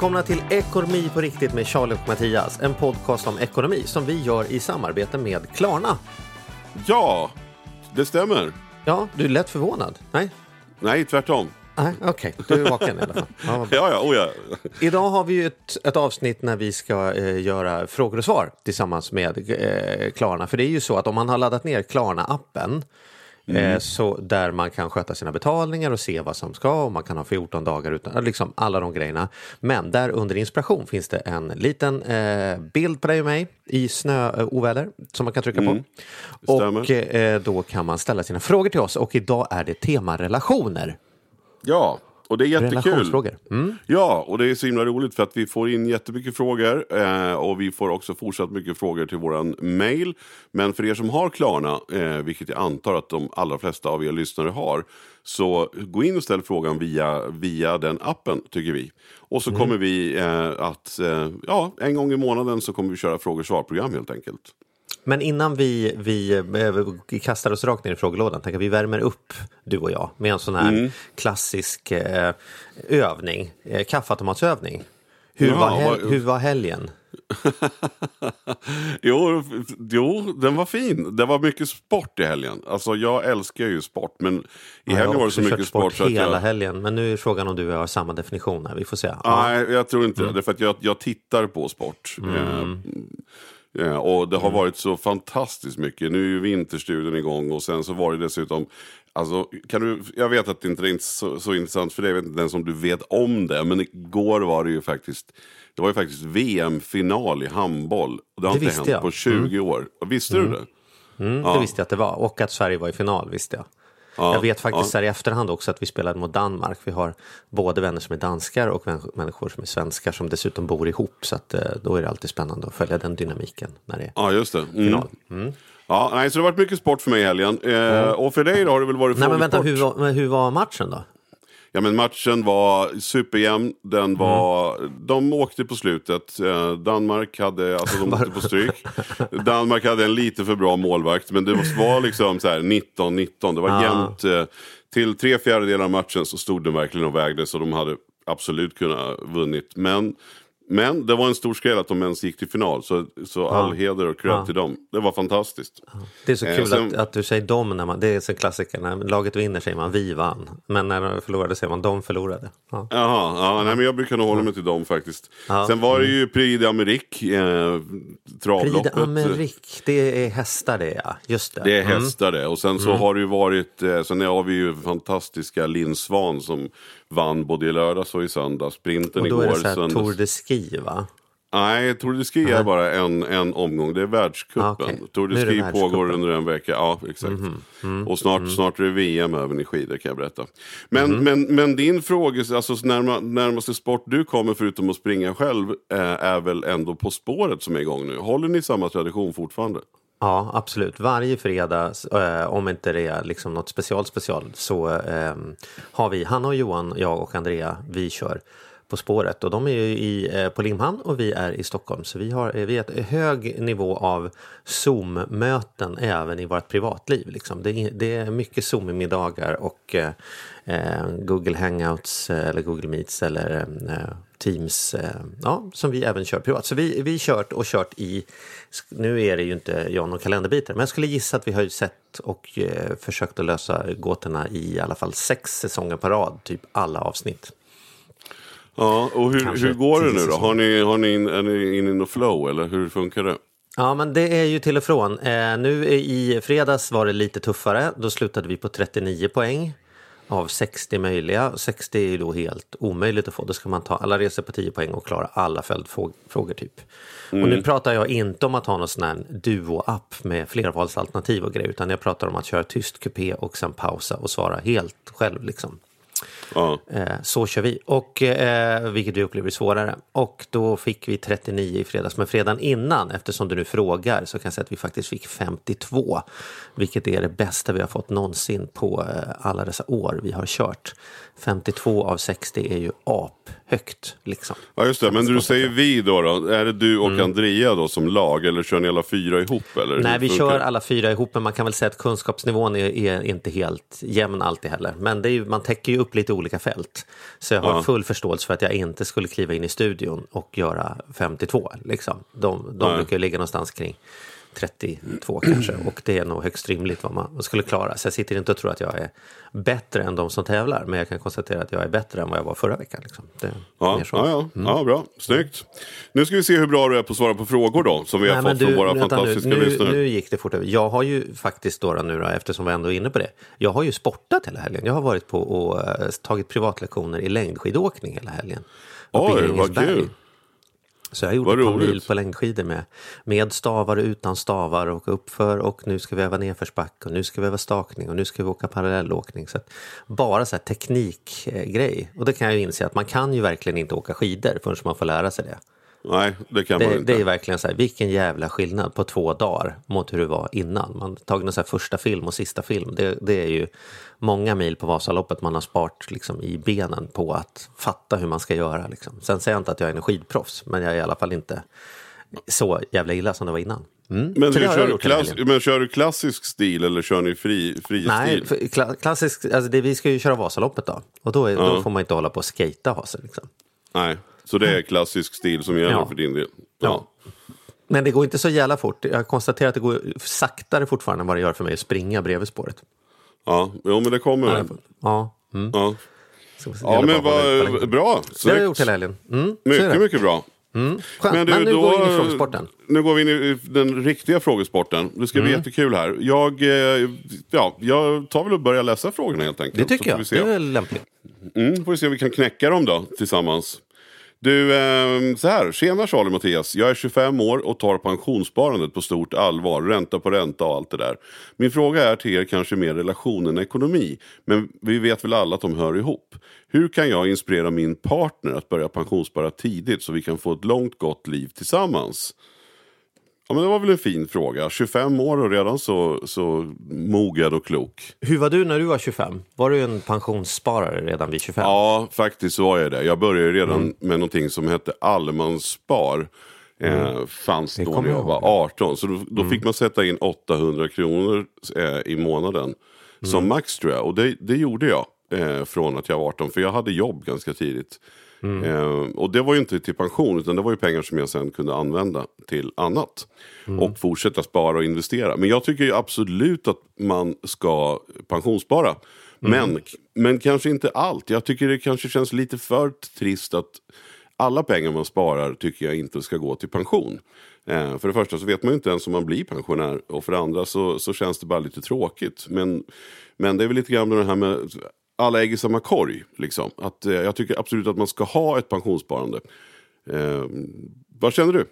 Välkomna till Ekonomi på riktigt med Charlie och Mattias. En podcast om ekonomi som vi gör i samarbete med Klarna. Ja, det stämmer. Ja, du är lätt förvånad. Nej? Nej, tvärtom. Okej. Du är vaken i alla fall. Ja. Ja, ja, oh ja. Idag har vi ett, ett avsnitt när vi ska eh, göra frågor och svar tillsammans med eh, Klarna. För det är ju så att om man har laddat ner Klarna-appen eh, så där man kan sköta sina betalningar och se vad som ska och man kan ha 14 dagar utan liksom alla de grejerna. Men där under inspiration finns det en liten eh, bild på dig och mig i snöoväder som man kan trycka på. stämmer. Och eh, då kan man ställa sina frågor till oss och idag är det tema relationer. ja, och det är jättekul. Relationsfrågor. Mm. Ja, och det är så himla roligt för att vi får in jättemycket frågor eh, och vi får också fortsatt mycket frågor till våran mail. Men för er som har Klarna, eh, vilket jag antar att de allra flesta av er lyssnare har, så gå in och ställ frågan via, via den appen tycker vi. Och så kommer vi eh, att, eh, ja, en gång i månaden så kommer vi köra frågor och svar-program helt enkelt. Men innan vi, vi eh, kastar oss rakt ner i frågelådan, tänker vi värmer upp du och jag med en sån här Mm. klassisk eh, övning, eh, kaffeautomatsövning. Hur, Ja, var hel- hur var helgen? Jo, jo, den var fin. Det var mycket sport i helgen. Alltså jag älskar ju sport, men i Jag har helgen var det så mycket sport så att hela jag... helgen, men nu är frågan om du jag har samma definition här. Vi får se. Ja. Nej, jag tror inte Mm. det. För att jag, jag tittar på sport. Eh, eh, och det har Mm. varit så fantastiskt mycket. Nu är ju vinterstudion igång och sen så var det dessutom Alltså, kan du, jag vet att det inte är så, så intressant för dig, jag vet inte ens om du vet om det, men igår var det ju faktiskt det var ju faktiskt VM-final i handboll. Och det har Det inte hänt jag. på 20 år. Visste du det? Mm, Det visste jag att det var. Och att Sverige var i final visste jag. Ja, jag vet faktiskt ja. här i efterhand också att vi spelade mot Danmark. Vi har både vänner som är danskar och män- människor som är svenskar som dessutom bor ihop. Så att, eh, då är det alltid spännande att följa den dynamiken när det är Ja, just det. Mm. final. Mm. Ja, nej, så det har varit mycket sport för mig i helgen. Eh, Och för dig då har det väl varit Nej men vänta, hur var, hur var matchen då? Ja, men matchen var superjämn. Den var, De åkte på slutet. Eh, Danmark hade, alltså de åkte på stryk. Danmark hade en lite för bra målvakt. Men det var liksom så här 19-19. Det var Ah. jämnt. Eh, till tre fjärdedelar av matchen så stod de verkligen och vägde. Så de hade absolut kunnat vunnit. Men, men det var en stor skräll att de ens gick till final. Så, så all heder och cred till dem. Det var fantastiskt. Det är så Eh, kul sen- att, att du säger dom när man, det är så klassiker, när laget vinner säger man vi vann. Men när de förlorade säger man de förlorade. Ja. Jaha, ja, nej, men jag brukar nog hålla mig till dem faktiskt. Ja. Sen var det ju Prix d'Amérique, eh, Prix travloppet. d'Amérique, det är hästar det ja, just det. Det är Mm. hästar det. Och sen så har det ju varit, eh, sen har vi ju fantastiska Linn Svan som vann både i lördags och i söndags. Sprinten Och då igår. är det så här söndags. Tour de Ski va? Nej, Tour de Ski är bara en, en omgång. Det är världscupen. Ah, okej. Tour de Ski pågår under en vecka. Ja, exakt. Mm. Och snart, snart är det VM även i skidor kan jag berätta. Men, Mm. men, men din fråga, alltså närma, närmaste sport du kommer förutom att springa själv eh, är väl ändå På spåret som är igång nu. Håller ni samma tradition fortfarande? Ja, absolut. Varje fredag, eh, om inte det är liksom något special special, så eh, har vi, Hanna och Johan, jag och Andrea, vi kör På spåret. Och de är ju i, eh, på Limhamn och vi är i Stockholm. Så vi har, eh, vi är ett hög nivå av Zoom-möten även i vårt privatliv. Liksom. Det, är, det är mycket Zoom-middagar och eh, eh Google Hangouts eh, eller Google Meets eller eh, Teams eh, ja, som vi även kör privat. Så vi vi kört och kört i, nu är det ju inte jag någon kalenderbitare, men jag skulle gissa att vi har ju sett och eh, försökt att lösa gåtorna i alla fall sex säsonger på rad, typ alla avsnitt. Ja, och hur, hur går det nu då? Har ni, har ni in, är ni inne i något flow eller hur funkar det? Ja, men det är ju till och från. Eh, nu i fredags var det lite tuffare. Då slutade vi på 39 poäng. Av 60 möjliga. 60 är ju då helt omöjligt att få. Då ska man ta alla resor på 10 poäng och klara alla följdfrågor typ. Och nu pratar jag inte om att ha någon sån här duo-app med flervalsalternativ och grejer, utan jag pratar om att köra tyst kupé och sen pausa och svara helt själv liksom. Ja. Eh, så kör vi, och, eh, vilket vi upplever är svårare. Och då fick vi 39 i fredags, men fredagen innan, eftersom du nu frågar, så kan jag säga att vi faktiskt fick 52. Vilket är det bästa vi har fått någonsin på eh, alla dessa år vi har kört. 52 av 60 är ju aphögt. Liksom. Ja just det, men du säger vi då, då. Är det du och Mm. Andrea då som lag eller kör ni alla fyra ihop? Eller? Nej, vi kör alla fyra ihop, men man kan väl säga att kunskapsnivån är, är inte helt jämn alltid heller. Men det är ju, man täcker ju upp lite olika fält. Så jag har Ja. full förståelse för att jag inte skulle kliva in i studion och göra 52. Liksom. De, de brukar ligga någonstans kring 32 kanske och det är nog högst rimligt vad man skulle klara. Så jag sitter inte och tror att jag är bättre än de som tävlar, men jag kan konstatera att jag är bättre än vad jag var förra veckan. Liksom. Ja, mer så. Mm. ja, ja. ja, bra. Snyggt. Nu ska vi se hur bra du är på att svara på frågor då, som vi har Nej, men fått från våra fantastiska nu, nu, lyssnare. nu gick det fort över. Jag har ju faktiskt då, nu då, eftersom vi ändå är inne på det. Jag har ju sportat hela helgen. Jag har varit på och eh, tagit privatlektioner i längdskidåkning hela helgen. Oj, vad kul. Så jag gjorde ett par mil på längdskidor med, med stavar och utan stavar och uppför och nu ska vi öva nedförsback och nu ska vi öva stakning och nu ska vi åka parallellåkning. Så bara så här teknikgrej. Och det kan jag ju inse att man kan ju verkligen inte åka skidor förrän man får lära sig det. Nej, det kan man Det, inte. det är verkligen så här, vilken jävla skillnad på två dagar mot hur det var innan. Man tagit så här första film och sista film. Det, det är ju många mil på Vasaloppet man har sparat liksom, i benen på att fatta hur man ska göra. Liksom. Sen säger jag inte att jag är en skidproffs, men jag är i alla fall inte så jävla illa som det var innan. Mm. Men, kör du klass, men kör du klassisk stil eller kör ni fri, fri Nej, stil? kla- klassisk, alltså det, vi ska ju köra Vasaloppet då. Och då, är, då får man inte hålla på och skata ha sig. Liksom. Nej, så det är klassisk stil som gäller Ja. för din del? Ja. Men det går inte så jävla fort. Jag konstaterar att det går saktare fortfarande än vad det gör för mig att springa bredvid spåret. Ja, jo, men det kommer. Ja, mm. Ja, ja men vad bra. Det har jag Snyggt. gjort hela helgen. Mm. Mycket, mycket bra. Skönt. Men, nu går vi in i frågesporten. Nu går vi in i den riktiga frågesporten. Det ska Mm. bli jättekul här. Jag, eh, ja, jag tar väl och börjar läsa frågorna helt enkelt. Det tycker jag. Det är väl lämpligt. Mm, får vi se om vi kan knäcka dem då tillsammans. Du, ehm, så här. Tjena Charlie Mattias. Jag är 25 år och tar pensionssparandet på stort allvar. Ränta på ränta och allt det där. Min fråga är till er kanske mer relation än ekonomi. Men vi vet väl alla att de hör ihop. Hur kan jag inspirera min partner att börja pensionsspara tidigt så vi kan få ett långt gott liv tillsammans? Ja, men det var väl en fin fråga. 25 år och redan så, så mogad och klok. Hur var du när du var 25? Var du en pensionssparare redan vid 25? Ja, faktiskt så var jag det. Jag började redan Mm. med någonting som hette allemansspar. Eh, fanns Mm. Det då kommer när jag jag var ihåg. Mm. 18. Så då, då fick man sätta in 800 kronor eh, i månaden. Som Mm. max tror jag. Och det, det gjorde jag. Eh, från att jag var 18. För jag hade jobb ganska tidigt. Mm. Eh, och det var ju inte till pension. Utan det var ju pengar som jag sen kunde använda till annat. Mm. Och fortsätta spara och investera. Men jag tycker ju absolut att man ska pensionsspara. Men, men kanske inte allt. Jag tycker det kanske känns lite för trist att alla pengar man sparar tycker jag inte ska gå till pension. Eh, för det första så vet man ju inte ens om man blir pensionär. Och för det andra så, så känns det bara lite tråkigt. Men, men det är väl lite grann det här med alla ägg i samma korg. Liksom. Att, eh, jag tycker absolut att man ska ha ett pensionssparande. Eh, vad känner du?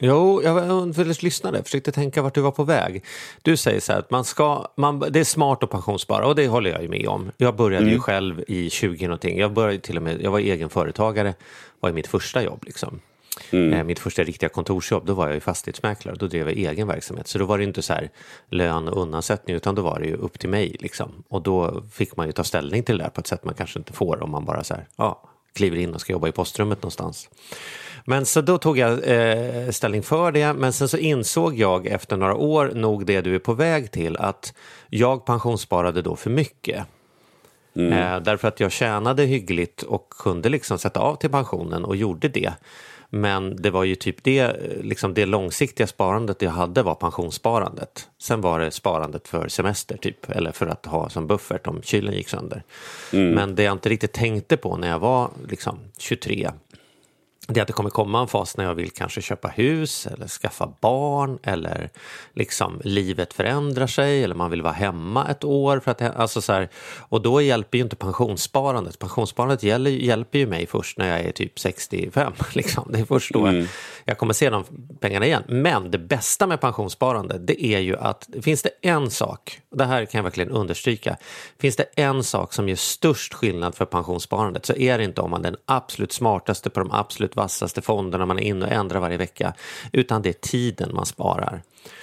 Jo, jag var- lyssnade, försökte tänka vart du var på väg. Du säger så här att man ska, man, det är smart att pensionsspara och det håller jag ju med om. Jag började Mm. ju själv i 20 någonting. Jag började till och med, jag var egen företagare, var i mitt första jobb liksom. Mm. Eh, Mitt första riktiga kontorsjobb, då var jag ju fastighetsmäklare. Då drev jag egen verksamhet. Så då var det inte så här lön och undansättning, utan då var det ju upp till mig. Liksom. Och då fick man ju ta ställning till det där på ett sätt man kanske inte får om man bara så här, ja, kliver in och ska jobba i postrummet någonstans. Men så då tog jag eh, ställning för det, men sen så insåg jag efter några år, nog det du är på väg till, att jag pensionssparade då för mycket. Eh, därför att jag tjänade hyggligt och kunde liksom sätta av till pensionen och gjorde det. Men det var ju typ det, liksom det långsiktiga sparandet jag hade var pensionssparandet. Sen var det sparandet för semester typ, eller för att ha som buffert om kylen gick sönder. Men det jag inte riktigt tänkte på när jag var liksom 23 det att det kommer komma en fas när jag vill kanske köpa hus eller skaffa barn eller liksom livet förändrar sig eller man vill vara hemma ett år. För att, alltså så här, och då hjälper ju inte pensionssparandet. Pensionssparandet gäller, hjälper ju mig först när jag är typ 65. Liksom. Det är först då mm. jag kommer se de pengarna igen. Men det bästa med pensionssparande det är ju att finns det en sak, det här kan jag verkligen understryka, finns det en sak som gör störst skillnad för pensionssparandet så är det inte om man är den absolut smartaste på de absolut vassaste fonderna man är inne och ändrar varje vecka, utan det är tiden man sparar.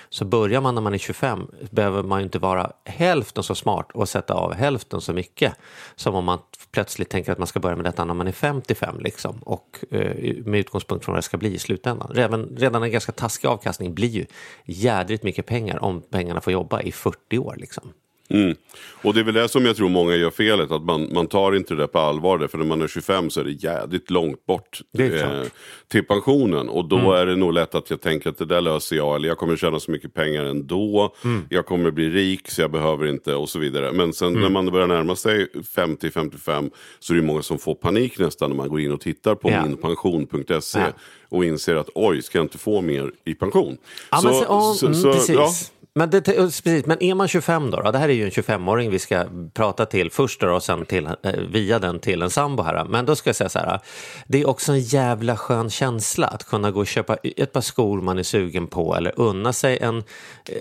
Så börjar man när man är 25 behöver man ju inte vara hälften så smart och sätta av hälften så mycket som om man plötsligt tänker att man ska börja med detta när man är 55 liksom och eh, med utgångspunkt från vad det ska bli i slutändan. Redan, redan en ganska taskig avkastning blir ju jädrigt mycket pengar om pengarna får jobba i 40 år liksom. Mm. Och det är väl det som jag tror många gör felet, att man, man tar inte det på allvar. För när man är 25 så är det jädrigt långt bort eh, till pensionen. Och då mm. är det nog lätt att jag tänker att det där löser jag. Eller jag kommer tjäna så mycket pengar ändå. Mm. Jag kommer bli rik så jag behöver inte och så vidare. Men sen när mm. man börjar närma sig 50-55 så är det många som får panik nästan när man går in och tittar på ja. minpension.se. Ja. Och inser att oj, ska jag inte få mer i pension? Ja, så, så, så, mm, så, precis. Ja. Men, det, eh, precis, men är man 25 då, då? Det här är ju en 25-åring vi ska prata till först då, och sen till, eh, via den till en sambo här. Men då ska jag säga så här. Det är också en jävla skön känsla att kunna gå och köpa ett par skor man är sugen på eller unna sig en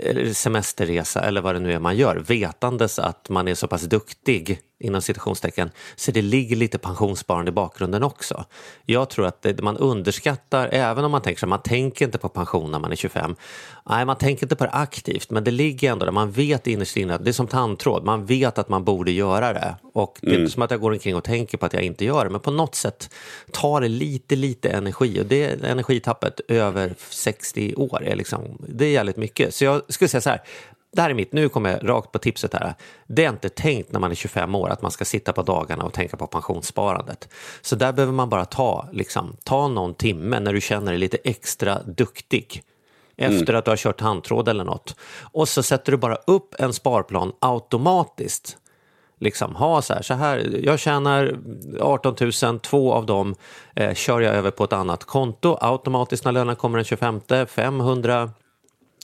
eh, semesterresa eller vad det nu är man gör. Vetandes att man är så pass duktig inom citationstecken, så det ligger lite pensionssparande i bakgrunden också. Jag tror att det, man underskattar, även om man tänker så man tänker inte på pension när man är 25. Nej, man tänker inte på det aktivt, men det ligger ändå där. Man vet innerst inne, det är som tandtråd, man vet att man borde göra det. Och det är mm. inte som att jag går omkring och tänker på att jag inte gör det, men på något sätt tar det lite, lite energi. Och det energitappet över 60 år är liksom, det är jävligt mycket. Så jag skulle säga så här, det här är mitt, nu kommer jag rakt på tipset här. Det är inte tänkt när man är 25 år att man ska sitta på dagarna och tänka på pensionssparandet. Så där behöver man bara ta, liksom, ta någon timme när du känner dig lite extra duktig efter mm. att du har kört handtråd eller något. Och så sätter du bara upp en sparplan automatiskt. Liksom ha så här, så här, jag tjänar 18 000, två av dem eh, kör jag över på ett annat konto automatiskt när lönen kommer den 25, 500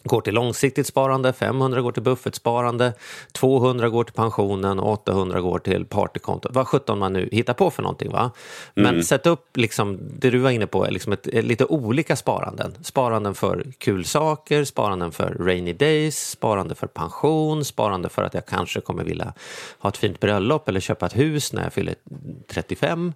går till långsiktigt sparande, 500 går till buffertsparande, 200 går till pensionen och 800 går till partykontot. Vad sjutton man nu hittar på för någonting. Va? Men mm. sätt upp liksom, det du var inne på, liksom ett, lite olika sparanden. Sparanden för kul saker, sparanden för rainy days, sparande för pension, sparande för att jag kanske kommer vilja ha ett fint bröllop eller köpa ett hus när jag fyller 35.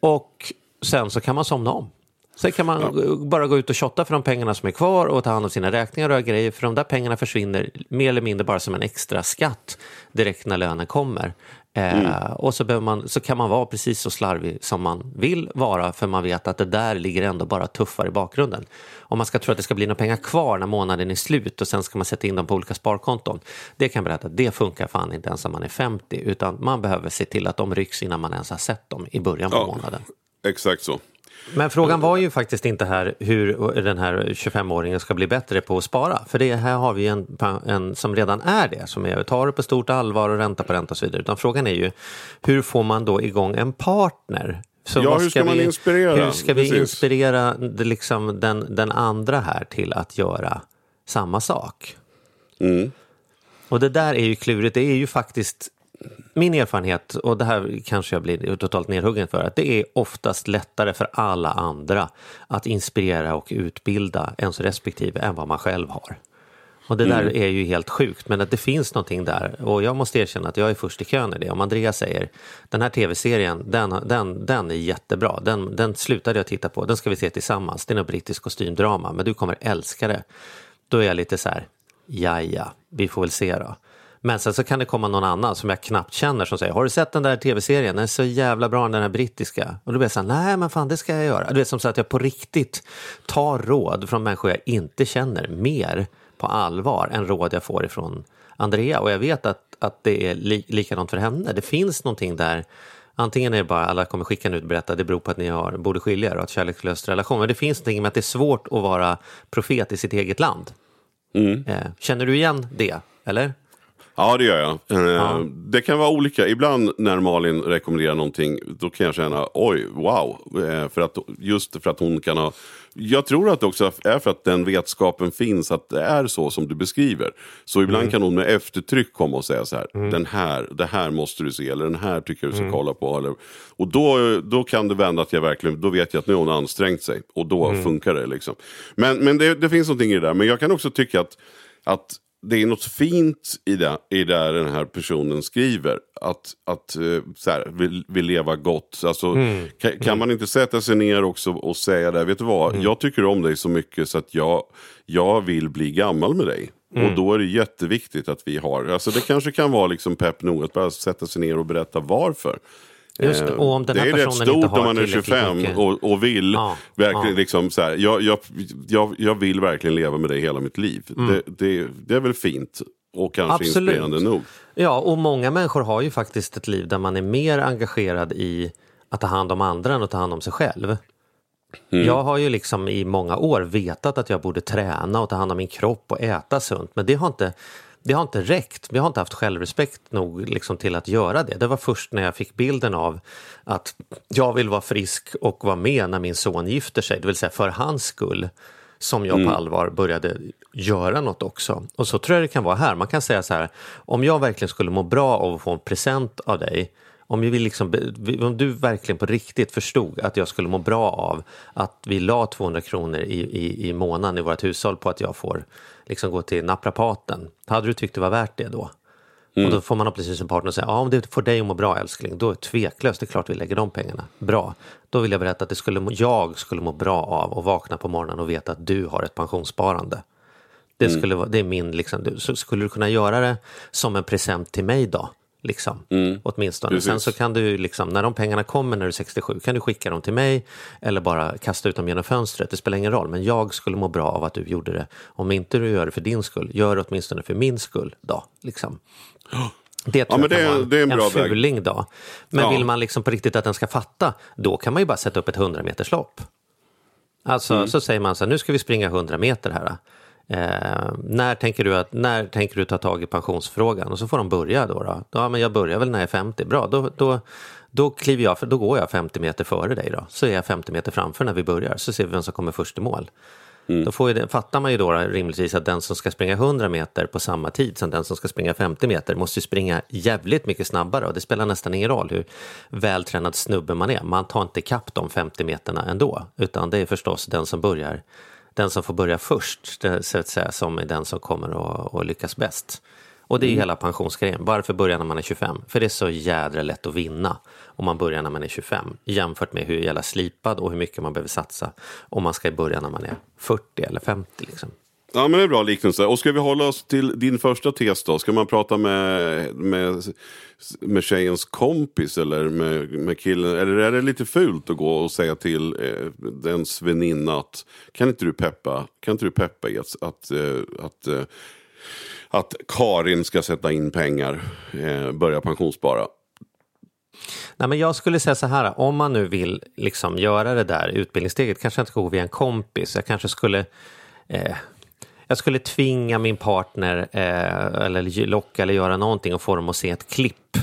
Och sen så kan man somna om. Sen kan man ja. bara gå ut och shotta för de pengarna som är kvar och ta hand om sina räkningar och grejer. För de där pengarna försvinner mer eller mindre bara som en extra skatt direkt när lönen kommer. Eh, mm. Eh, och så, man, så kan man vara precis så slarvig som man vill vara för man vet att det där ligger ändå bara tuffare i bakgrunden. Om man ska tro att det ska bli några pengar kvar när månaden är slut och sen ska man sätta in dem på olika sparkonton. Det kan jag berätta, det funkar fan inte ens om man är 50 utan man behöver se till att de rycks innan man ens har sett dem i början på ja, månaden. Exakt så. Men frågan var ju faktiskt inte här hur den här 25-åringen ska bli bättre på att spara. För det här har vi en, en som redan är det, som är, tar det på stort allvar och ränta på ränta och så vidare. Utan frågan är ju hur får man då igång en partner så ja, hur ska, man vi, inspirera? Hur ska vi inspirera liksom den, den andra här till att göra samma sak? Mm. Och det där är ju klurigt. Det är ju faktiskt min erfarenhet, och det här kanske jag blir totalt nedhuggen för, att det är oftast lättare för alla andra att inspirera och utbilda ens respektive än vad man själv har. Och det där mm. är ju helt sjukt, men att det finns någonting där. Och jag måste erkänna att jag är först i kön i det. Om Andreas säger, den här tv-serien, den, den, den är jättebra. Den, den slutade jag titta på, den ska vi se tillsammans. Det är något brittisk kostymdrama, men du kommer älska det. Då är jag lite så här, ja ja, vi får väl se då. Men sen så kan det komma någon annan som jag knappt känner som säger, har du sett den där tv-serien? Den är så jävla bra den här brittiska. Och då blir jag så här, nej men fan det ska jag göra. Du vet som så att jag på riktigt tar råd från människor jag inte känner mer på allvar än råd jag får ifrån Andrea. Och jag vet att, att det är li likadant för henne. Det finns någonting där Antingen är det bara alla kommer skicka ut och berätta det beror på att ni har, borde skilja er och att kärlekslös relation. Men det finns någonting med att det är svårt att vara profet i sitt eget land. Mm. Eh, känner du igen det? Eller? Ja, det gör jag. Eh, Det kan vara olika. Ibland när Malin rekommenderar någonting, då kan jag känna oj, wow. Eh, För att, just för att hon kan ha... Jag tror att det också är för att den vetskapen finns att det är så som du beskriver. Så ibland kan hon med eftertryck komma och säga så här, den här, det här måste du se, eller den här tycker jag du ska kolla på. Eller, och då, då kan det vända att jag verkligen, då vet jag att nu har hon ansträngt sig. Och då funkar det liksom. Men, men det, det finns någonting i det där. Men jag kan också tycka att, att det är något fint i det, i det den här personen skriver. Att, att eh, så här, vill, vill leva gott. Alltså, Mm. kan, kan man inte sätta sig ner också och säga det? Vet du vad, Mm. jag tycker om dig så mycket så att jag, jag vill bli gammal med dig. Mm. Och då är det jätteviktigt att vi har, alltså det kanske kan vara liksom pepp nog att bara sätta sig ner och berätta varför. Just det, Eh, och om den det här är rätt stort om man är tillräckligt 25 mycket- och, och vill Ja, verkligen ja. liksom så här, jag, jag, jag, jag vill verkligen leva med dig hela mitt liv. Det, det, det är väl fint och kanske Mm. Absolut. inspirerande nog. Ja, och många människor har ju faktiskt ett liv där man är mer engagerad i att ta hand om andra än att ta hand om sig själv. Jag har ju liksom i många år vetat att jag borde träna och ta hand om min kropp och äta sunt, men det har inte det har inte räckt. Jag har inte haft självrespekt nog liksom till att göra det. Det var först när jag fick bilden av att jag vill vara frisk och vara med när min son gifter sig, det vill säga för hans skull, som jag på allvar började göra något också. Och så tror jag det kan vara här. Man kan säga så här, om jag verkligen skulle må bra av att få en present av dig, om, vi liksom, om du verkligen på riktigt förstod att jag skulle må bra av att vi la 200 kronor i, i, i månaden i vårt hushåll på att jag får liksom gå till naprapaten, hade du tyckt det var värt det då? Och då får man precis som partner säga, ja om det får dig att må bra älskling, då är tveklöst, det är klart vi lägger de pengarna. Bra. Då vill jag berätta att det skulle, jag skulle må bra av att vakna på morgonen och veta att du har ett pensionssparande. Det, skulle vara, det är min, liksom, du- skulle du kunna göra det som en present till mig då? Liksom, åtminstone. Precis. Sen så kan du, liksom, när de pengarna kommer när du är 67, kan du skicka dem till mig eller bara kasta ut dem genom fönstret. Det spelar ingen roll, men jag skulle må bra av att du gjorde det. Om inte du gör det för din skull, gör det åtminstone för min skull då. Liksom. Det tror men jag det kan är- vara det är en bra väg. fuling då. Men Ja. vill man liksom på riktigt att den ska fatta, då kan man ju bara sätta upp ett 100 meters lopp. Alltså Mm. så säger man så här, nu ska vi springa 100 meter här. Eh, när, tänker du att, när tänker du ta tag i pensionsfrågan? Och så får de börja då. då. Ja, men jag börjar väl när jag är 50. Bra, då, då, då, kliver jag, för då går jag 50 meter före dig då. Så är jag 50 meter framför när vi börjar, så ser vi vem som kommer först i mål. Då får det, fattar man ju då rimligtvis att den som ska springa 100 meter på samma tid som den som ska springa 50 meter måste ju springa jävligt mycket snabbare och det spelar nästan ingen roll hur vältränad snubbe man är. Man tar inte kapp de 50 meterna ändå, utan det är förstås den som börjar, den som får börja först, det, så att säga, som är den som kommer att, att lyckas bäst. Och det är hela pensionsgrejen. Varför börja när man är 25? För det är så jädra lätt att vinna om man börjar när man är 25 jämfört med hur jävla slipad och hur mycket man behöver satsa om man ska börja när man är 40 eller 50. Liksom. Ja men det är bra liknelse. Och ska vi hålla oss till din första tes då? Ska man prata med, med, med tjejens kompis eller med, med killen? Eller är det lite fult att gå och säga till eh, dens väninna att kan inte du peppa, kan inte du peppa i att, att, eh, att, eh, att Karin ska sätta in pengar, eh, börja pensionsspara? Nej, men jag skulle säga så här, om man nu vill liksom göra det där utbildningssteget, kanske jag inte ska gå via en kompis, jag kanske skulle eh, jag skulle tvinga min partner eh, eller locka eller göra någonting och få dem att se ett klipp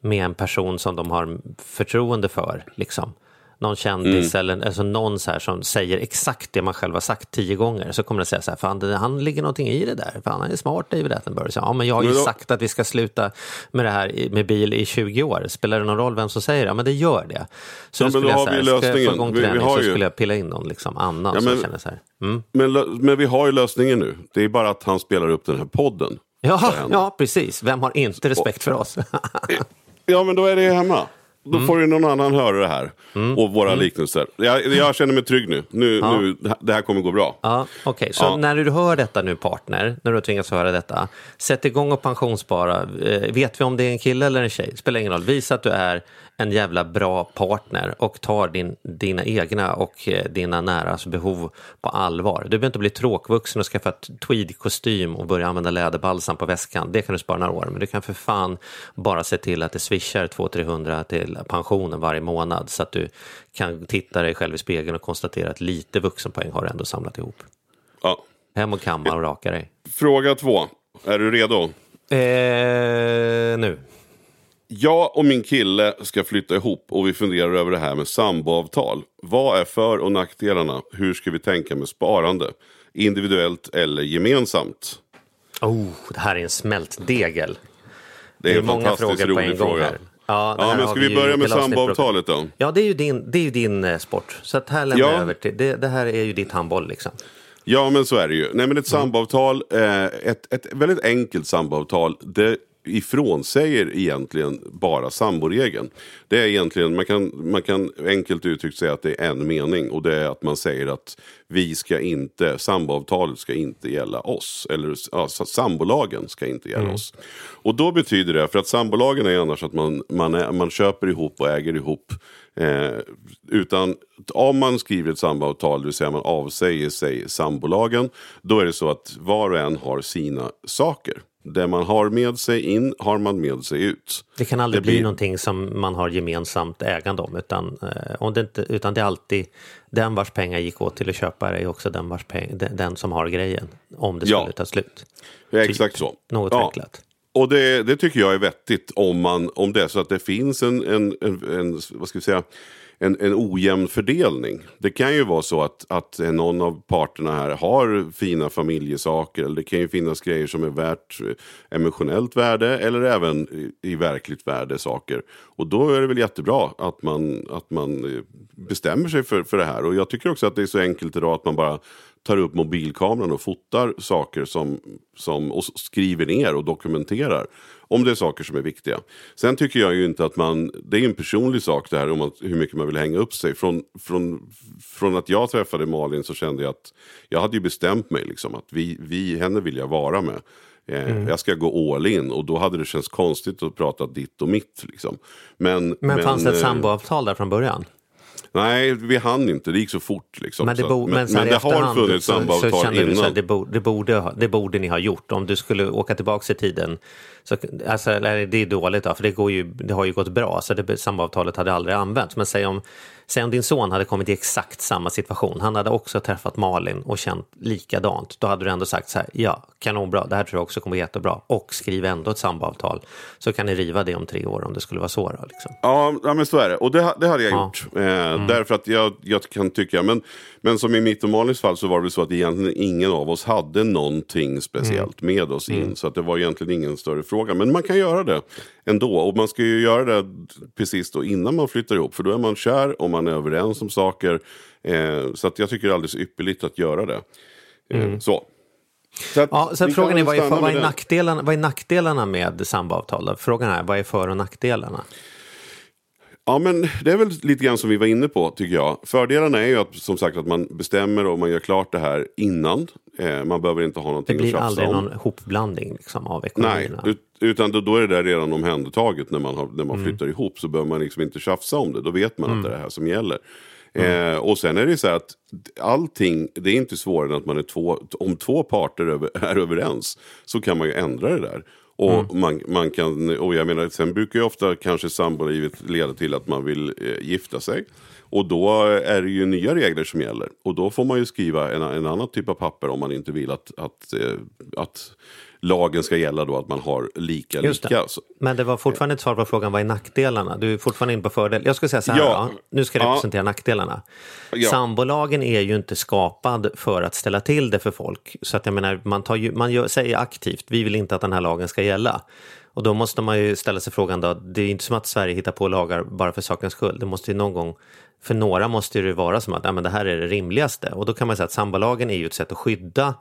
med en person som de har förtroende för. Liksom. Någon kändis eller alltså någon så här som säger exakt det man själv har sagt tio gånger. Så kommer det säga så här, fan det, han ligger någonting i det där. Fan han är smart David Attenborough. Så, ja men jag har ju Men då- sagt att vi ska sluta med det här med bil i 20 år. Spelar det någon roll vem som säger det? Ja men det gör det. Så Ja, men då skulle jag har så här, vi ska jag få lösningen. igång Vi- vi träning har så ju- skulle jag pilla in någon liksom annan Ja, som men- känner så här. Mm. Men, men vi har ju lösningen nu. Det är bara att han spelar upp den här podden. Ja, ja, precis. Vem har inte respekt för oss? Ja, men då är det hemma. Då Mm. får ju någon annan höra det här. Och våra liknelser. Jag, jag känner mig trygg nu. nu, nu det här kommer gå bra. Ja, Okej, så Ja. när du hör detta nu partner, när du tvingas höra detta, sätt igång och pensionsspara. Eh, vet vi om det är en kille eller en tjej? Spelar ingen roll. Visa att du är en jävla bra partner och tar din, dina egna och eh, dina näras behov på allvar. Du behöver inte bli tråkvuxen och skaffa tweedkostym och börja använda läderbalsam på väskan. Det kan du spara några år, men du kan för fan bara se till att det swishar 200-300 till pensionen varje månad så att du kan titta dig själv i spegeln och konstatera att lite vuxenpoäng har du ändå samlat ihop. Ja. Hem och kamma och raka dig. Fråga två. Är du redo? Eh, nu. Jag och min kille ska flytta ihop och vi funderar över det här med samboavtal. Vad är för och nackdelarna? Hur ska vi tänka med sparande? Individuellt eller gemensamt? Oh, det här är en smältdegel. Det är, en många fantastiskt frågor på en gång fråga. här. Ja, det Ja, men ska vi börja med samboavtalet då? Ja, det är ju din, det är din eh, sport. Så att här lämnar Ja. jag över till, det, det här är ju ditt handboll liksom. Ja, men så är det ju. Nej, men Mm. ett samboavtal, eh, ett, ett väldigt enkelt samboavtal, det ifrånsäger egentligen bara samboregeln. Det är egentligen, man kan, man kan enkelt uttryckt säga att det är en mening och det är att man säger att vi ska inte, samboavtalet ska inte gälla oss. Eller ja, sambolagen ska inte gälla oss. Och då betyder det, för att sambolagen är annars att man, man, är, man köper ihop och äger ihop. Eh, utan om man skriver ett samboavtal, det vill säga man avsäger sig sambolagen, då är det så att var och en har sina saker. Det man har med sig in har man med sig ut. Det kan aldrig Det bli blir- någonting som man har gemensamt ägande om. Utan, eh, om det inte, utan det är alltid den vars pengar gick åt till att köpa det är också den, vars peng, den, som har grejen. Om det Ja. skulle ta slut. Ja, exakt så. Något Ja. förenklat. Och det, det tycker jag är vettigt om, man, om det är så att det finns en, en, en, en, vad ska vi säga, en, en ojämn fördelning. Det kan ju vara så att, att någon av parterna här har fina familjesaker. Eller det kan ju finnas grejer som är värt eh, emotionellt värde eller även i, i verkligt värde saker. Och då är det väl jättebra att man, att man eh, bestämmer sig för, för det här. Och jag tycker också att det är så enkelt idag att man bara tar upp mobilkameran och fotar saker som, som, och skriver ner och dokumenterar. Om det är saker som är viktiga. Sen tycker jag ju inte att man, det är en personlig sak det här om att, hur mycket man vill hänga upp sig. Från, från, från att jag träffade Malin så kände jag att jag hade ju bestämt mig liksom att vi, vi, henne vill jag vara med. Eh, Jag ska gå all in och då hade det känts konstigt att prata ditt och mitt. Liksom. Men, Men, fanns det ett eh, samboavtal där från början? Nej, vi hann inte. Det gick så fort. Liksom. Men det, bo, men, här i det har funnits så, så samboavtal kände du så här, innan. det, bo, det, borde, det borde ni ha gjort. Om du skulle åka tillbaka i tiden. Så, alltså, det är dåligt då, för det, går ju, det har ju gått bra. Så det, samboavtalet hade aldrig använts. Men säg om, om din son hade kommit i exakt samma situation. Han hade också träffat Malin och känt likadant. Då hade du ändå sagt så här, ja, kanonbra, det här tror jag också kommer gå jättebra. Och skriv ändå ett samboavtal. Så kan ni riva det om tre år om det skulle vara så. Då, liksom. Ja, ja, men så är det. Och det, det hade jag Ja. gjort. Eh, Därför att jag, jag kan tycka, men, men som i mitt och Malins fall så var det väl så att egentligen ingen av oss hade någonting speciellt med oss in. Så att det var egentligen ingen större fråga. Men man kan göra det ändå. Och man ska ju göra det precis då innan man flyttar ihop. För då är man kär och man är överens om saker. Eh, så att jag tycker det är alldeles ypperligt att göra det. Eh, Så. Så att Ja, vi frågan är vad är, vad, är nackdelarna, vad är nackdelarna med samboavtal? Då? Frågan är, vad är för och nackdelarna? Ja, men det är väl lite grann som vi var inne på tycker jag. Fördelarna är ju att, som sagt att man bestämmer och man gör klart det här innan. Eh, man behöver inte ha Det någonting att blir tjafsa aldrig om. någon hopblandning liksom, av Nej, ekonomierna. ut, utan då, då är det där redan omhändertaget när man, har, när man Mm. flyttar ihop. Så behöver man liksom inte tjafsa om det. Då vet man att det är det här som gäller. Eh, och sen är det så här att allting, det är inte svårare än att man är två, om två parter över, är överens så kan man ju ändra det där. Och, man, man kan, och jag menar, sen brukar ju ofta kanske sambolivet leda till att man vill eh, gifta sig. Och då är det ju nya regler som gäller. Och då får man ju skriva en, en annan typ av papper om man inte vill att, att, eh, att lagen ska gälla då att man har lika lika. Men det var fortfarande ett svar på frågan, vad är nackdelarna? Du är fortfarande inne på fördel. Jag skulle säga så här, Ja. ja. nu ska jag Ja. representera nackdelarna. Ja. Sambolagen är ju inte skapad för att ställa till det för folk. Så att jag menar, man, tar ju, man gör, säger aktivt, vi vill inte att den här lagen ska gälla. Och då måste man ju ställa sig frågan då, det är ju inte som att Sverige hittar på lagar bara för sakens skull. Det måste ju någon gång, för några måste det vara som att ja, men det här är det rimligaste. Och då kan man säga att sambolagen är ju ett sätt att skydda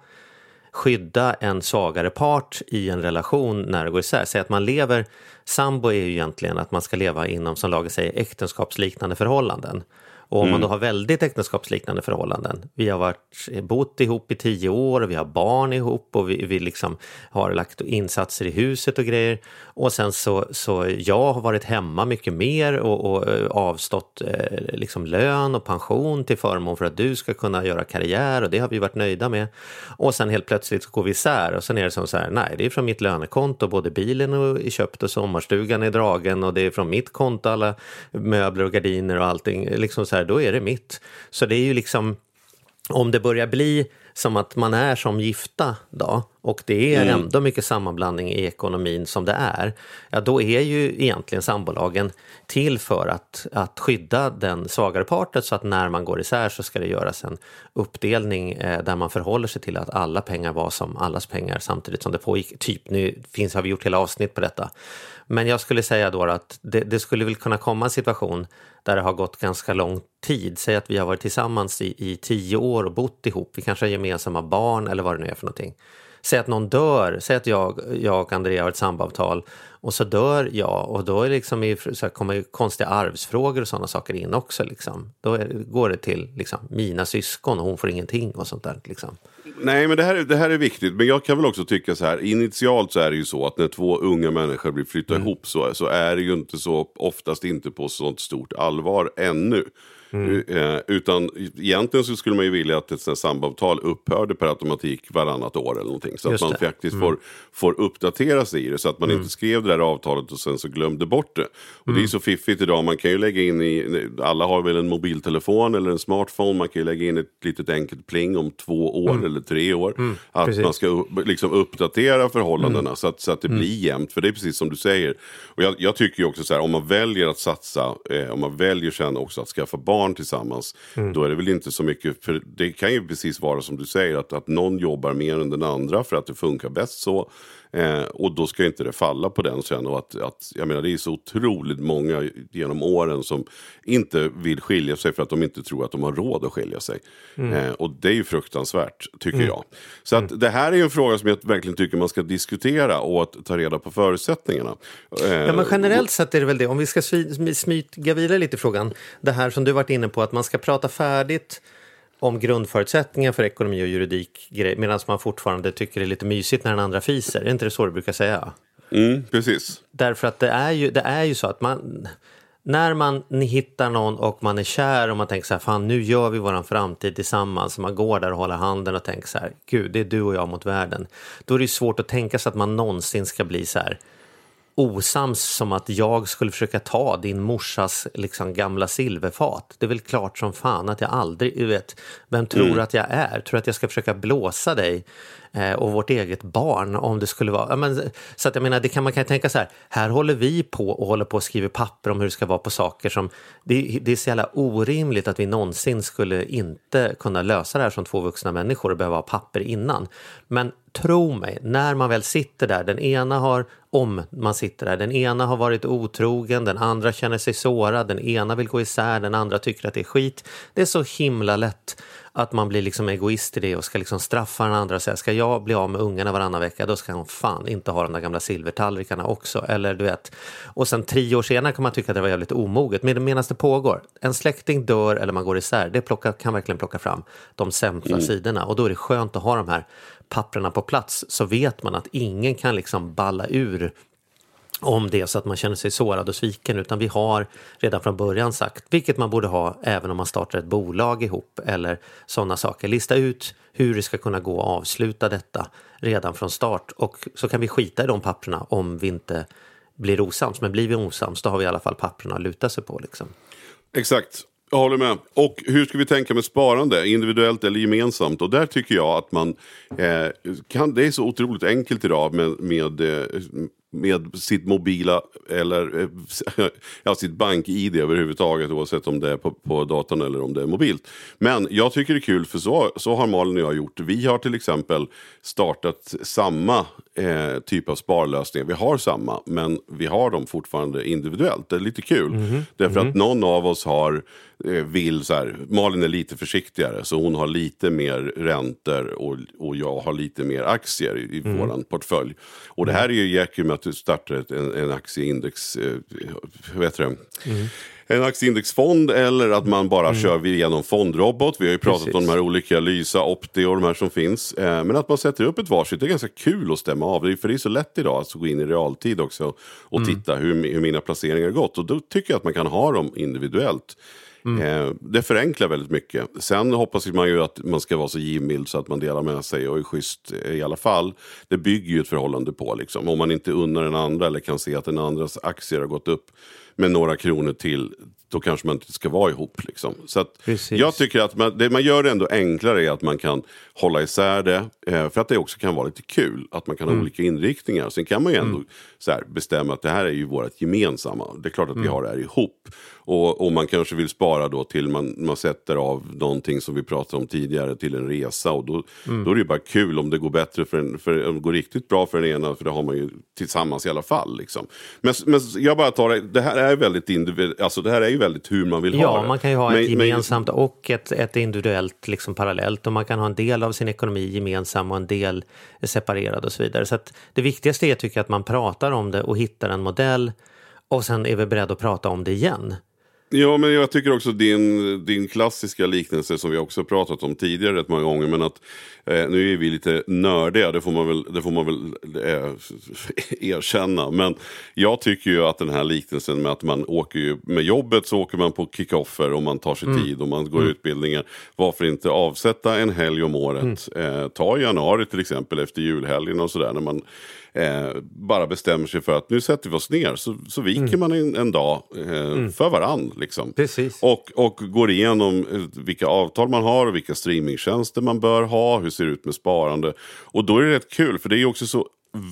skydda en svagare part i en relation när det går isär. Säg att man lever, sambo är ju egentligen att man ska leva inom, som lagen säger, äktenskapsliknande förhållanden. Och om man då har väldigt äktenskapsliknande förhållanden, vi har varit, bott ihop i tio år vi har barn ihop och vi, vi liksom har lagt insatser i huset och grejer. Och sen så, så jag har varit hemma mycket mer och, och eh, avstått eh, liksom lön och pension till förmån för att du ska kunna göra karriär och det har vi varit nöjda med. Och sen helt plötsligt så går vi isär och sen är det som så här, nej det är från mitt lönekonto, både bilen är köpt och sommarstugan är dragen och det är från mitt konto alla möbler och gardiner och allting. Liksom så här, då är det mitt. Så det är ju liksom, om det börjar bli som att man är som gifta då, och det är Mm. ändå mycket sammanblandning i ekonomin som det är, ja då är ju egentligen sambolagen till för att, att skydda den svagare parten så att när man går isär så ska det göras en uppdelning eh, där man förhåller sig till att alla pengar var som allas pengar samtidigt som det pågick. Typ, nu finns, har vi gjort hela avsnitt på detta. Men jag skulle säga då att det, det skulle väl kunna komma en situation där det har gått ganska lång tid. Säg att vi har varit tillsammans i, i tio år och bott ihop. Vi kanske har gemensamma barn eller vad det nu är för någonting. Säg att någon dör, säg att jag, jag och Andrea har ett samboavtal och så dör jag och då är liksom i, så här, kommer ju konstiga arvsfrågor och sådana saker in också. Liksom. Då är, går det till liksom, mina syskon och hon får ingenting och sånt där. Liksom. Nej, men det här, är- det här är viktigt. Men jag kan väl också tycka så här. Initialt så är det ju så att när två unga människor blir flytta Mm. ihop så, så är det ju inte så, oftast inte på sånt stort allvar ännu. Mm. Eh, utan egentligen så skulle man ju vilja att ett sånt här samboavtal upphörde per automatik varannat år eller någonting. Så Just att man det. Mm. faktiskt får, får uppdatera sig i det. Så att man inte skrev det där avtalet och sen så glömde bort det. Och Mm. det är så fiffigt idag. Man kan ju lägga in i, alla har väl en mobiltelefon eller en smartphone. Man kan ju lägga in ett litet enkelt pling om två år eller tre år. att Mm. precis. man ska upp- liksom uppdatera förhållandena så, att, så att det blir jämnt. För det är precis som du säger. Och jag, jag tycker ju också så här, om man väljer att satsa, eh, om man väljer sen också att skaffa barn tillsammans, då är det väl inte så mycket, för det kan ju precis vara som du säger, att, att någon jobbar mer än den andra för att det funkar bäst så. Eh, och då ska inte det falla på den sen. Och att, att, jag menar, det är så otroligt många genom åren som inte vill skilja sig för att de inte tror att de har råd att skilja sig. Eh, och det är ju fruktansvärt, tycker jag. Så att det här är ju en fråga som jag verkligen tycker man ska diskutera och att ta reda på förutsättningarna. Eh, Ja, men generellt sett är det väl det. Om vi ska smy- smyga vidare lite i frågan. Det här som du varit inne på, att man ska prata färdigt om grundförutsättningar för ekonomi och juridik medan man fortfarande tycker det är lite mysigt när den andra fiser. Är inte det så du brukar säga? Mm, precis. Därför att det är ju, det är ju så att man... När man hittar någon och man är kär och man tänker så här, fan nu gör vi våran framtid tillsammans. Man går där och håller handen och tänker så här, gud det är du och jag mot världen. Då är det svårt att tänka sig att man någonsin ska bli så här osams som att jag skulle försöka ta din morsas liksom, gamla silverfat. Det är väl klart som fan att jag aldrig, vet, vem tror att jag är? Tror att jag ska försöka blåsa dig Eh, och vårt eget barn om det skulle vara... Men, så att jag menar, det kan man kan tänka så här, här håller vi på och håller på att skriva papper om hur det ska vara på saker som... Det, det är så jävla orimligt att vi någonsin skulle inte kunna lösa det här som två vuxna människor och behöva ha papper innan. Men tro mig, när man väl sitter där, den ena har, om man sitter där, den ena har varit otrogen, den andra känner sig sårad, den ena vill gå isär, den andra tycker att det är skit. Det är så himla lätt att man blir liksom egoist i det och ska liksom straffa den andra och säga ska jag bli av med ungarna varannan vecka då ska hon fan inte ha de där gamla silvertallrikarna också. Eller du vet. Och sen tio år senare kan man tycka att det var jävligt omoget. Men medan det pågår, en släkting dör eller man går isär, det plocka, kan verkligen plocka fram de sämsta sidorna och då är det skönt att ha de här papperna på plats så vet man att ingen kan liksom balla ur om det är så att man känner sig sårad och sviken utan vi har redan från början sagt, vilket man borde ha även om man startar ett bolag ihop eller sådana saker. Lista ut hur det ska kunna gå att avsluta detta redan från start och så kan vi skita i de papperna om vi inte blir osams. Men blir vi osams då har vi i alla fall papperna att luta sig på. Liksom. Exakt. Jag håller med. Och hur ska vi tänka med sparande? Individuellt eller gemensamt? Och där tycker jag att man eh, kan, det är så otroligt enkelt idag med, med, eh, med sitt mobila eller eh, ja, sitt bank-id överhuvudtaget oavsett om det är på, på datorn eller om det är mobilt. Men jag tycker det är kul för så, så har Malin och jag gjort. Vi har till exempel startat samma eh, typ av sparlösningar. Vi har samma men vi har dem fortfarande individuellt. Det är lite kul. Därför att någon av oss har eh, vill så här, Malin är lite försiktigare så hon har lite mer räntor och, och jag har lite mer aktier i, i våran portfölj. Och det här är ju räcker med att du startar ett, en, en aktieindex, eh, vad heter det? En aktieindexfond eller att man bara kör igenom fondrobot. Vi har ju pratat Precis. om de här olika Lysa, Opti och de här som finns. Eh, men att man sätter upp ett varsitt, det är ganska kul att stämma av. För det är så lätt idag att gå in i realtid också och titta hur, hur mina placeringar gått. Och då tycker jag att man kan ha dem individuellt. Eh, det förenklar väldigt mycket. Sen hoppas man ju att man ska vara så givmild så att man delar med sig och är schysst eh, i alla fall. Det bygger ju ett förhållande på liksom. Om man inte unnar den andra eller kan se att den andras aktier har gått upp med några kronor till då kanske man inte ska vara ihop. Liksom. Så jag tycker att man, det man gör det ändå enklare är att man kan hålla isär det. Eh, för att det också kan vara lite kul att man kan ha olika inriktningar. Sen kan man ju ändå så här, bestämma att det här är ju vårt gemensamma. Det är klart att vi har det här ihop. Och, och man kanske vill spara då till man, man sätter av någonting som vi pratade om tidigare till en resa. Och då, då är det ju bara kul om det går bättre för, en, för om det går riktigt bra för den ena. För det har man ju tillsammans i alla fall. Liksom. Men, men jag bara tar det, det här är väldigt individuellt. Alltså det här är ju väldigt hur man vill ha Ja, det. man kan ju ha Men- ett men- gemensamt och ett, ett individuellt liksom parallellt och man kan ha en del av sin ekonomi gemensam och en del separerad och så vidare. Så det viktigaste är tycker jag att man pratar om det och hittar en modell och sen är vi beredda att prata om det igen. Ja, men jag tycker också din, din klassiska liknelse som vi också pratat om tidigare rätt många gånger. Men att eh, nu är vi lite nördiga, det får man väl, det får man väl eh, erkänna. Men jag tycker ju att den här liknelsen med att man åker ju med jobbet så åker man på kickoffer och man tar sig tid och man går utbildningar. Varför inte avsätta en helg om året? Eh, ta januari till exempel efter julhelgen och sådär. När man eh, bara bestämmer sig för att nu sätter vi oss ner så, så viker man en, en dag eh, för varann. Liksom. Precis. Och, och går igenom eh, vilka avtal man har och vilka streamingtjänster man bör ha. Hur ser det ut med sparande? Och då är det rätt kul för det är också så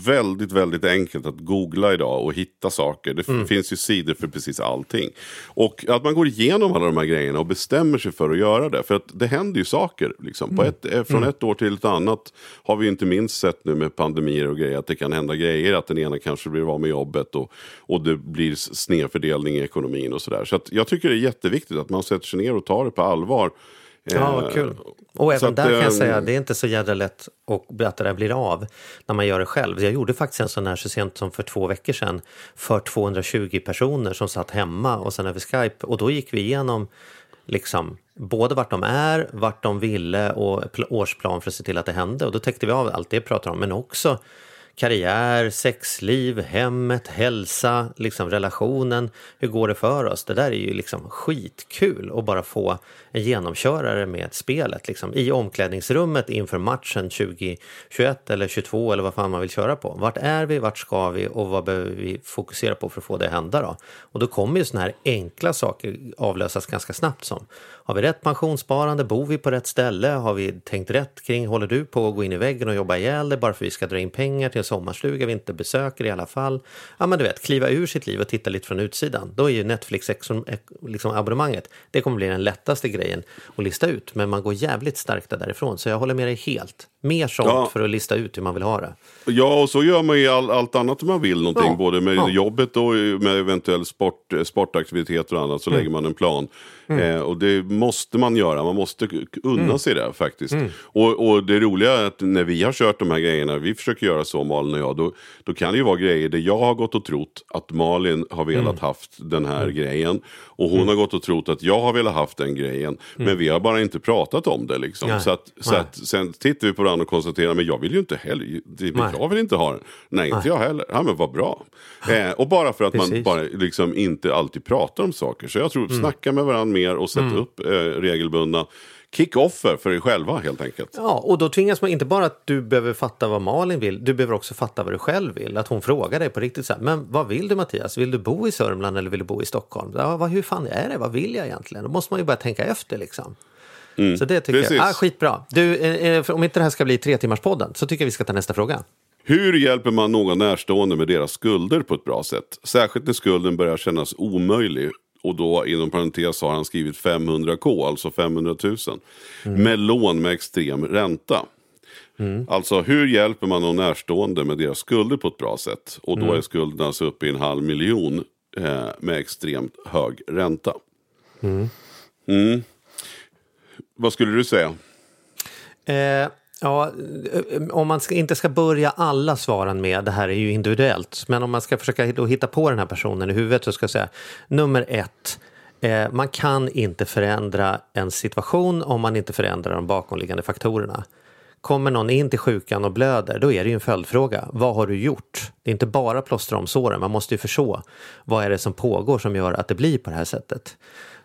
väldigt, väldigt enkelt att googla idag och hitta saker. Det Mm. finns ju sidor för precis allting. Och att man går igenom alla de här grejerna och bestämmer sig för att göra det. För att det händer ju saker. Liksom. Mm. ett, eh, från ett år till ett annat har vi inte minst sett nu med pandemier och grejer att det kan hända grejer. Att den ena kanske blir av med jobbet och, och det blir snedfördelning i ekonomin och sådär. Så att jag tycker det är jätteviktigt att man sätter sig ner och tar det på allvar. Ja, vad Eh, kul. Och även att, där kan jag eh, säga, det är inte så jädra lätt att, det där blir av när man gör det själv. Jag gjorde faktiskt en sån här så sent som för två veckor sedan för 220 personer som satt hemma och sen över Skype och då gick vi igenom liksom både vart de är, vart de ville och pl- årsplan för att se till att det hände och då täckte vi av allt det jag pratar om men också karriär, sexliv, hemmet, hälsa, liksom relationen. Hur går det för oss? Det där är ju liksom skitkul att bara få en genomkörare med spelet liksom, i omklädningsrummet inför matchen 2021 eller 22 eller vad fan man vill köra på. Vart är vi, vart ska vi och vad behöver vi fokusera på för att få det att hända då? Och då kommer ju såna här enkla saker avlösas ganska snabbt som har vi rätt pensionssparande? Bor vi på rätt ställe? Har vi tänkt rätt kring, håller du på att gå in i väggen och jobba ihjäl dig bara för att vi ska dra in pengar till sommarstuga vi inte besöker i alla fall? Ja men du vet, kliva ur sitt liv och titta lite från utsidan. Då är ju Netflix liksom abonnemanget, det kommer bli den lättaste grejen att lista ut. Men man går jävligt starkt där därifrån, så jag håller med dig helt. Mer sånt Ja. för att lista ut hur man vill ha det. Ja, och så gör man ju all, allt annat man vill någonting. Ja, Både med ja. jobbet och med eventuell sport, eh, sportaktiviteter och annat. Så Mm. lägger man en plan. Eh, och det måste man göra. Man måste unna Mm. sig det faktiskt. Och, och det roliga är att när vi har kört de här grejerna. Vi försöker göra så Malin och jag. Då, då kan det ju vara grejer där jag har gått och trott att Malin har velat Mm. haft den här grejen. Och hon har gått och trott att jag har velat haft den grejen. Men vi har bara inte pratat om det. Liksom. Mm. Nej. Så att, så Nej. att sen tittar vi på varandra och konstaterar men jag vill ju inte heller. Jag vill inte ha den. Nej, inte Nej. jag heller. Ja, men vad bra. Eh, och bara för att man Precis. bara liksom inte alltid pratar om saker. Så jag tror, Mm. snacka med varandra mer och sätta upp eh, regelbundna kick-offer för er själva helt enkelt. Ja, och då tvingas man inte bara att du behöver fatta vad Malin vill, du behöver också fatta vad du själv vill. Att hon frågar dig på riktigt så här, men vad vill du Mattias? Vill du bo i Sörmland eller vill du bo i Stockholm? Ja, vad, hur fan är det? Vad vill jag egentligen? Då måste man ju börja tänka efter liksom. Så det tycker Mm. precis. jag, ah, skitbra. Du, eh, eh, om inte det här ska bli tre timmars podden så tycker jag vi ska ta nästa fråga. Hur hjälper man någon närstående med deras skulder på ett bra sätt? Särskilt när skulden börjar kännas omöjlig. Och då inom parentes har han skrivit 500k, alltså 500 000. Med lån med extrem ränta. Alltså hur hjälper man någon närstående med deras skulder på ett bra sätt? Och då är skulden alltså uppe i en halv miljon eh, med extremt hög ränta. Mm. Vad skulle du säga? Eh, ja, eh, om man ska, inte ska börja alla svaren med det här är ju individuellt, men om man ska försöka hitta på den här personen i huvudet så ska jag säga nummer ett, eh, man kan inte förändra en situation om man inte förändrar de bakomliggande faktorerna. Kommer någon in till sjukan och blöder, då är det ju en följdfråga. Vad har du gjort? Det är inte bara plåstra om såren, man måste ju förstå vad är det som pågår som gör att det blir på det här sättet.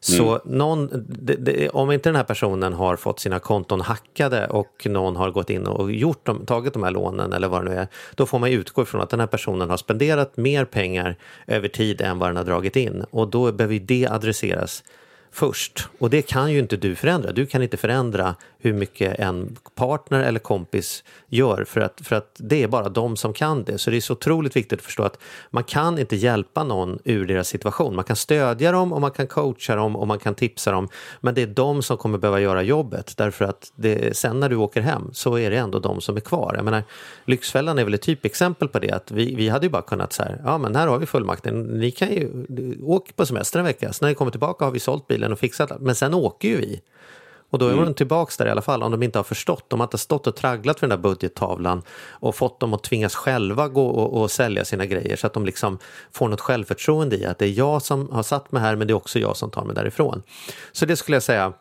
Så Mm. någon, det, det, om inte den här personen har fått sina konton hackade och någon har gått in och gjort dem, tagit de här lånen eller vad det nu är, då får man utgå ifrån att den här personen har spenderat mer pengar över tid än vad den har dragit in. Och då behöver det adresseras först. Och det kan ju inte du förändra. Du kan inte förändra hur mycket en partner eller kompis gör för att, för att det är bara de som kan det. Så det är så otroligt viktigt att förstå att man kan inte hjälpa någon ur deras situation. Man kan stödja dem och man kan coacha dem och man kan tipsa dem. Men det är de som kommer behöva göra jobbet därför att det, sen när du åker hem så är det ändå de som är kvar. Jag menar, Lyxfällan är väl ett typexempel på det att vi, vi hade ju bara kunnat så här, ja men här har vi fullmakten, ni kan ju åka på semester en vecka, så när ni kommer tillbaka har vi sålt bilen och fixat men sen åker ju vi. Och då är de tillbaks där i alla fall om de inte har förstått. De har inte stått och tragglat för den där budgettavlan och fått dem att tvingas själva gå och, och sälja sina grejer så att de liksom får något självförtroende i att det är jag som har satt mig här men det är också jag som tar mig därifrån. Så det skulle jag säga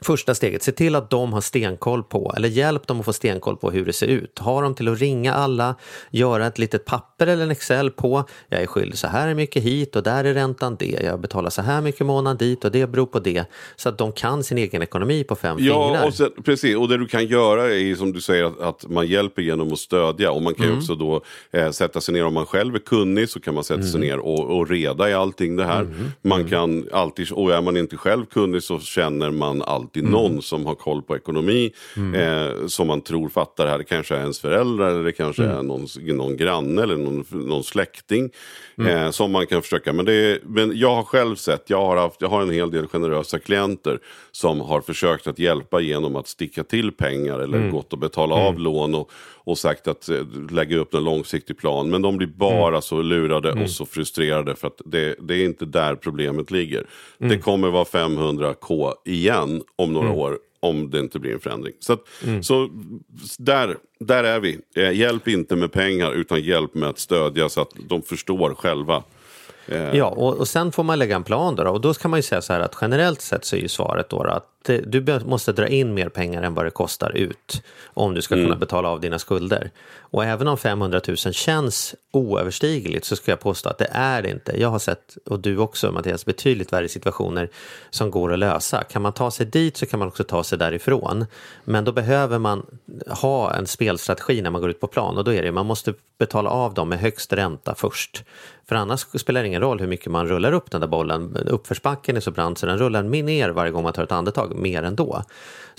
Första steget, se till att de har stenkoll på, eller hjälp dem att få stenkoll på hur det ser ut. Ha dem till att ringa alla, göra ett litet papper eller en Excel på, jag är skyldig så här mycket hit och där är räntan det, jag betalar så här mycket månad dit och det beror på det. Så att de kan sin egen ekonomi på fem Ja, fingrar. och sen, precis. Och det du kan göra är som du säger att, att man hjälper genom att stödja. Och man kan Mm. också då eh, sätta sig ner, om man själv är kunnig så kan man sätta Mm. sig ner och, och reda i allting det här. Man kan alltid, och är man inte själv kunnig så känner man alltid Mm. någon som har koll på ekonomi. Eh, som man tror fattar det här. Det kanske är ens föräldrar eller det kanske Mm. är någon, någon granne eller någon, någon släkting. Mm. Eh, som man kan försöka. Men, det är, men jag har själv sett, jag har, haft, jag har en hel del generösa klienter som har försökt att hjälpa genom att sticka till pengar eller Mm. gått och betala av lån och, och sagt att eh, lägga upp en långsiktig plan. Men de blir bara Mm. så lurade och så frustrerade för att det, det är inte där problemet ligger. Mm. Det kommer vara 500k igen om några år om det inte blir en förändring. Så, att, Mm. så där, där är vi. Eh, hjälp inte med pengar utan hjälp med att stödja så att de förstår själva. Ja, och, och sen får man lägga en plan då, då. Och då kan man ju säga så här att generellt sett så är ju svaret då att du måste dra in mer pengar än vad det kostar ut om du ska kunna betala av dina skulder. Och även om 500 000 känns oöverstigligt så ska jag påstå att det är det inte. Jag har sett, och du också Mattias, betydligt värre situationer som går att lösa. Kan man ta sig dit så kan man också ta sig därifrån. Men då behöver man ha en spelstrategi när man går ut på plan och då är det man måste betala av dem med högst ränta först. För annars spelar det ingen roll hur mycket man rullar upp den där bollen. Uppförsbacken är så brant så den rullar ner varje gång man tar ett andetag, mer ändå.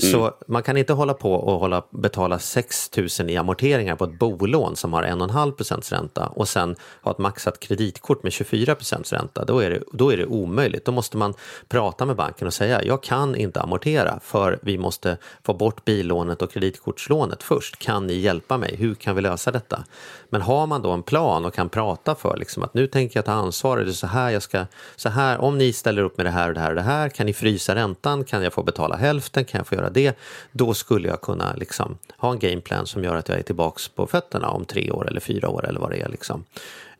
Så man kan inte hålla på och hålla, betala 6 000 i amorteringar på ett bolån som har 1,5 procents ränta och sen ha ett maxat kreditkort med 24 procents ränta. Då är, det, då är det omöjligt. Då måste man prata med banken och säga jag kan inte amortera för vi måste få bort billånet och kreditkortslånet först. Kan ni hjälpa mig? Hur kan vi lösa detta? Men har man då en plan och kan prata för liksom att nu tänker jag ta ansvar, det är så här jag ska, så här, om ni ställer upp med det här och det här och det här, kan ni frysa räntan, kan jag få betala hälften, kan jag få göra det? Då skulle jag kunna liksom ha en gameplan som gör att jag är tillbaks på fötterna om tre år eller fyra år eller vad det är liksom.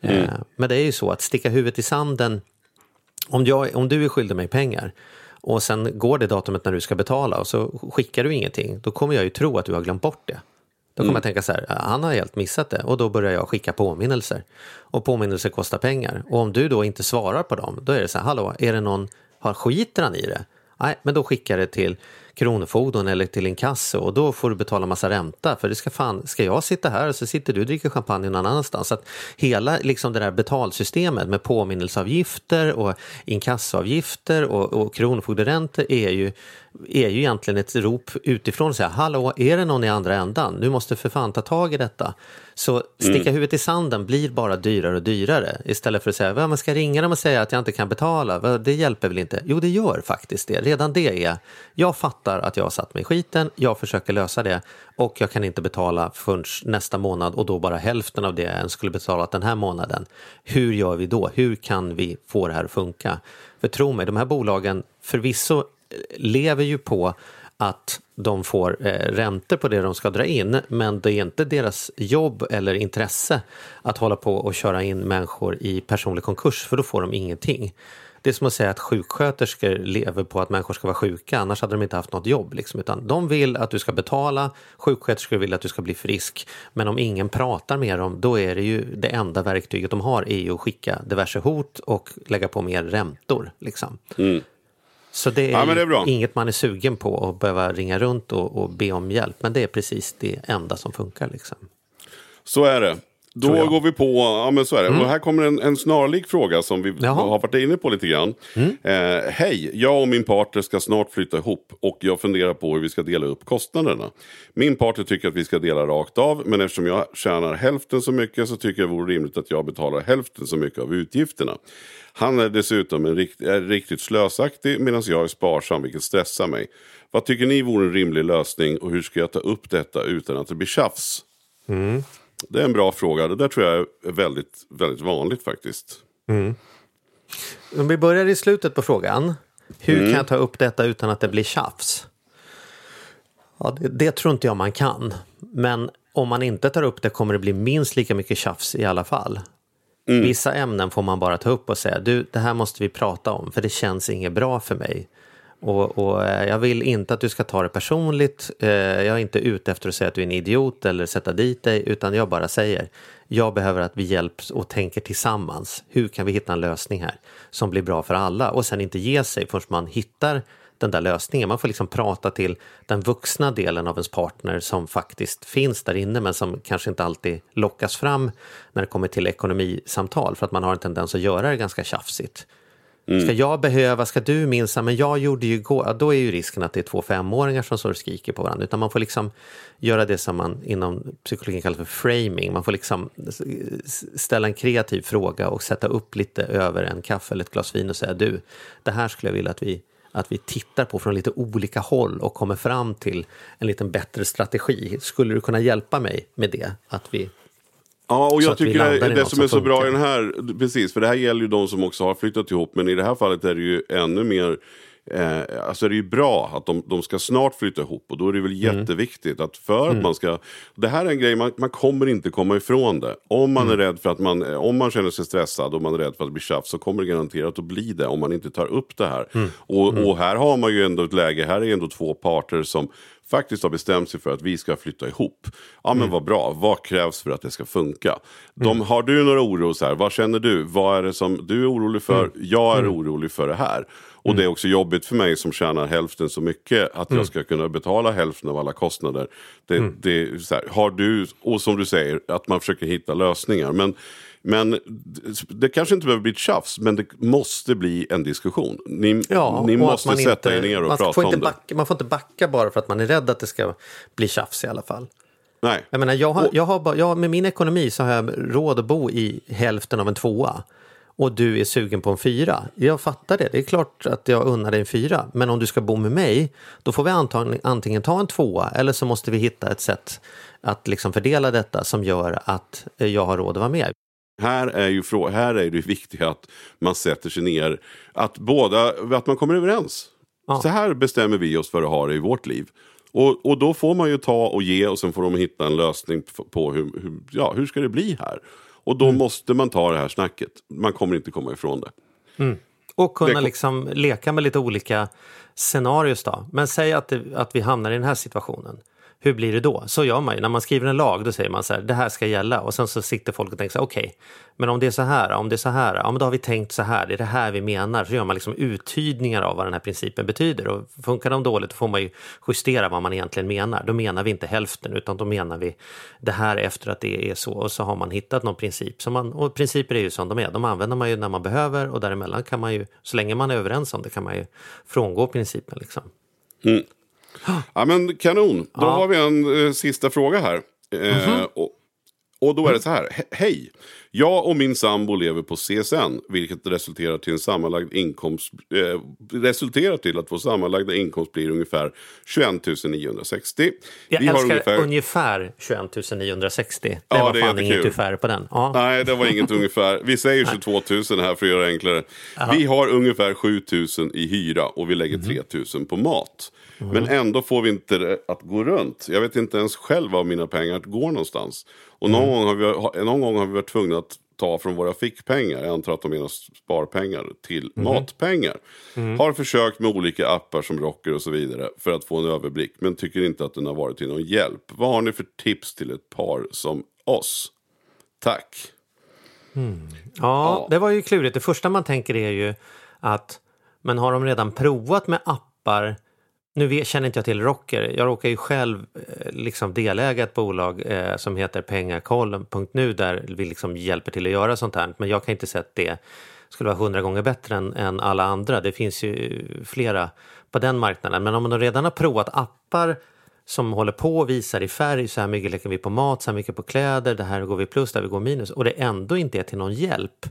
Eh, men det är ju så att sticka huvudet i sanden om, jag, om du är skyldig mig pengar och sen går det datumet när du ska betala och så skickar du ingenting, då kommer jag ju tro att du har glömt bort det. Då kommer jag tänka så här, han har helt missat det och då börjar jag skicka påminnelser. Och påminnelser kostar pengar. Och om du då inte svarar på dem, då är det så här, hallå, är det någon, har skiter han i det? Nej, men då skickar det till Kronofogden eller till inkasso och då får du betala massa ränta. För det ska fan, ska jag sitta här och så sitter du och dricker champagne någon annanstans. Så att hela liksom det där betalsystemet med påminnelseavgifter och inkassoavgifter och, och kronofogderäntor är ju, är ju egentligen ett rop utifrån och säga hallå, är det någon i andra ändan? Du måste för fan ta tag i detta. Så sticka huvudet i sanden blir bara dyrare och dyrare istället för att säga, vad man ska ringa dem och säga att jag inte kan betala, det hjälper väl inte? Jo, det gör faktiskt det. Redan det är, jag fattar att jag har satt mig i skiten, jag försöker lösa det och jag kan inte betala förrän nästa månad och då bara hälften av det jag ens skulle betalat den här månaden. Hur gör vi då? Hur kan vi få det här att funka? För tro mig, de här bolagen förvisso eh, lever ju på att de får eh, räntor på det de ska dra in men det är inte deras jobb eller intresse att hålla på och köra in människor i personlig konkurs för då får de ingenting. Det är som att säga att sjuksköterskor lever på att människor ska vara sjuka, annars hade de inte haft något jobb. Liksom. Utan de vill att du ska betala, sjuksköterskor vill att du ska bli frisk. Men om ingen pratar med dem, då är det ju det enda verktyget de har är ju att skicka diverse hot och lägga på mer räntor. Liksom. Så det är, Ja, det är inget man är sugen på att behöva ringa runt och, och be om hjälp. Men det är precis det enda som funkar. Liksom. Så är det. Då går vi på, ja men så är det. Och här kommer en, en snarlik fråga som vi Jaha. har varit inne på lite grann. Eh, Hej, jag och min partner ska snart flytta ihop och jag funderar på hur vi ska dela upp kostnaderna. Min partner tycker att vi ska dela rakt av men eftersom jag tjänar hälften så mycket så tycker jag det vore rimligt att jag betalar hälften så mycket av utgifterna. Han är dessutom en rikt, är riktigt slösaktig medan jag är sparsam vilket stressar mig. Vad tycker ni vore en rimlig lösning och hur ska jag ta upp detta utan att det blir tjafs? Det är en bra fråga. Det där tror jag är väldigt, väldigt vanligt faktiskt. Om vi börjar i slutet på frågan. Hur kan jag ta upp detta utan att det blir tjafs? Ja, det, det tror inte jag man kan. Men om man inte tar upp det kommer det bli minst lika mycket tjafs i alla fall. Vissa ämnen får man bara ta upp och säga du, det här måste vi prata om för det känns inget bra för mig. Och, och eh, jag vill inte att du ska ta det personligt. Eh, jag är inte ute efter att säga att du är en idiot eller sätta dit dig utan jag bara säger jag behöver att vi hjälps och tänker tillsammans. Hur kan vi hitta en lösning här som blir bra för alla och sen inte ge sig förrän man hittar den där lösningen. Man får liksom prata till den vuxna delen av ens partner som faktiskt finns där inne men som kanske inte alltid lockas fram när det kommer till ekonomisamtal för att man har en tendens att göra det ganska tjafsigt. Mm. Ska jag behöva, ska du minsa, men jag gjorde ju igår, ja, då är ju risken att det är två femåringar som står och skriker på varandra. Utan man får liksom göra det som man inom psykologin kallar för framing. Man får liksom ställa en kreativ fråga och sätta upp lite över en kaffe eller ett glas vin och säga du, det här skulle jag vilja att vi att vi tittar på från lite olika håll och kommer fram till en liten bättre strategi. Skulle du kunna hjälpa mig med det? Att vi Ja, och jag tycker det, det som är så bra i den här, precis, för det här gäller ju de som också har flyttat ihop, men i det här fallet är det ju ännu mer Eh, alltså är det ju bra att de, de ska snart flytta ihop och då är det väl Mm. jätteviktigt att för att man ska... Det här är en grej, man, man kommer inte komma ifrån det. Om man Mm. är rädd för att man, eh, om man känner sig stressad och man är rädd för att blir tjafs så kommer det garanterat att bli det om man inte tar upp det här. Mm. Och, och här har man ju ändå ett läge, här är ändå två parter som faktiskt har bestämt sig för att vi ska flytta ihop. Ja Mm. men vad bra, vad krävs för att det ska funka? De, har du några oro så här, vad känner du? Vad är det som du är orolig för? Mm. Jag är orolig för det här. Och det är också jobbigt för mig som tjänar hälften så mycket att Mm. jag ska kunna betala hälften av alla kostnader. Det, det, är så här, har du, och som du säger, att man försöker hitta lösningar. Men, men det kanske inte behöver bli ett tjafs, men det måste bli en diskussion. Ni, Ja, ni måste sätta inte, er ner och man prata får om inte det. backa, Man får inte backa bara för att man är rädd att det ska bli tjafs i alla fall. Nej. Jag menar, jag har, Och- jag har jag, med min ekonomi så har jag råd att bo i hälften av en tvåa. Och du är sugen på en fyra. Jag fattar det. Det är klart att jag unnar dig en fyra. Men om du ska bo med mig, då får vi antingen, antingen ta en tvåa eller så måste vi hitta ett sätt att liksom fördela detta som gör att eh, jag har råd att vara med. Här är ju frå- här är det viktigt att man sätter sig ner, att båda, att man kommer överens. Ja. Så här bestämmer vi oss för att ha det i vårt liv. Och, och då får man ju ta och ge och sen får de hitta en lösning på hur, hur, ja, hur ska det bli här. Och då Mm. måste man ta det här snacket. Man kommer inte komma ifrån det. Och kunna Det liksom leka med lite olika scenarios då. Men säg att, det, att vi hamnar i den här situationen. Hur blir det då? Så gör man ju. När man skriver en lag då säger man så här, det här ska gälla. Och sen så sitter folk och tänker så här, okej, men om det är så här, om det är så här, ja men då har vi tänkt så här, det är det här vi menar. Så gör man liksom uttydningar av vad den här principen betyder. Och funkar de dåligt då får man ju justera vad man egentligen menar. Då menar vi inte hälften utan då menar vi det här efter att det är så. Och så har man hittat någon princip. Som man, och principer är ju som de är, de använder man ju när man behöver och däremellan kan man ju, så länge man är överens om det kan man ju frångå principen liksom. Mm. Ja men kanon, då Ja. Har vi en eh, sista fråga här. Eh, och, och då är det så här, He- hej. Jag och min sambo lever på CSN, vilket resulterar till en sammanlagd inkomst, eh, resulterar till att vår sammanlagda inkomst blir ungefär 21 960. Jag Vi har älskar ungefär- ungefär 21 960. Det Ja, var det fan inget ungefär på den. Ja. Nej, det var inget ungefär. Vi säger 22 000 här för att göra det enklare. Vi har ungefär 7 000 i hyra och vi lägger Mhm. 3 000 på mat. Men ändå får vi inte det att gå runt. Jag vet inte ens själv var mina pengar går någonstans. Och Mm. någon, gång har vi, någon gång har vi varit tvungna att ta från våra fickpengar, jag antar att de menar sparpengar, till matpengar. Har försökt med olika appar som Rocker och så vidare för att få en överblick. Men tycker inte att den har varit till någon hjälp. Vad har ni för tips till ett par som oss? Tack. Ja, det var ju klurigt. Det första man tänker är ju att men har de redan provat med appar? Nu känner inte jag till Rocker. Jag råkar ju själv eh, liksom deläga ett bolag eh, som heter pengakoll.nu där vi liksom hjälper till att göra sånt här. Men jag kan inte säga att det skulle vara hundra gånger bättre än, än alla andra. Det finns ju flera på den marknaden. Men om man redan har provat appar som håller på och visar i färg, så här mycket lägger vi på mat, så här mycket på kläder, det här går vi plus, där vi går minus och det ändå inte är till någon hjälp.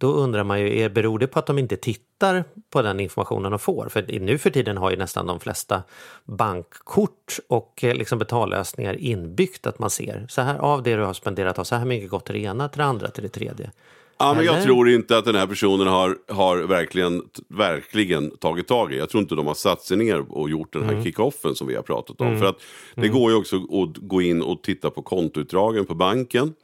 Då undrar man ju, är, beror det på att de inte tittar på den informationen de får? För nu för tiden har ju nästan de flesta bankkort och eh, liksom betallösningar inbyggt att man ser, så här av det du har spenderat, har så här mycket gått till det ena, till det andra, till det tredje. Ja, men jag tror inte att den här personen har, har verkligen, verkligen tagit tag i. Jag tror inte de har satt sig ner och gjort den här Mm. kickoffen som vi har pratat om. För att det går ju också att gå in och titta på kontoutdragen på banken.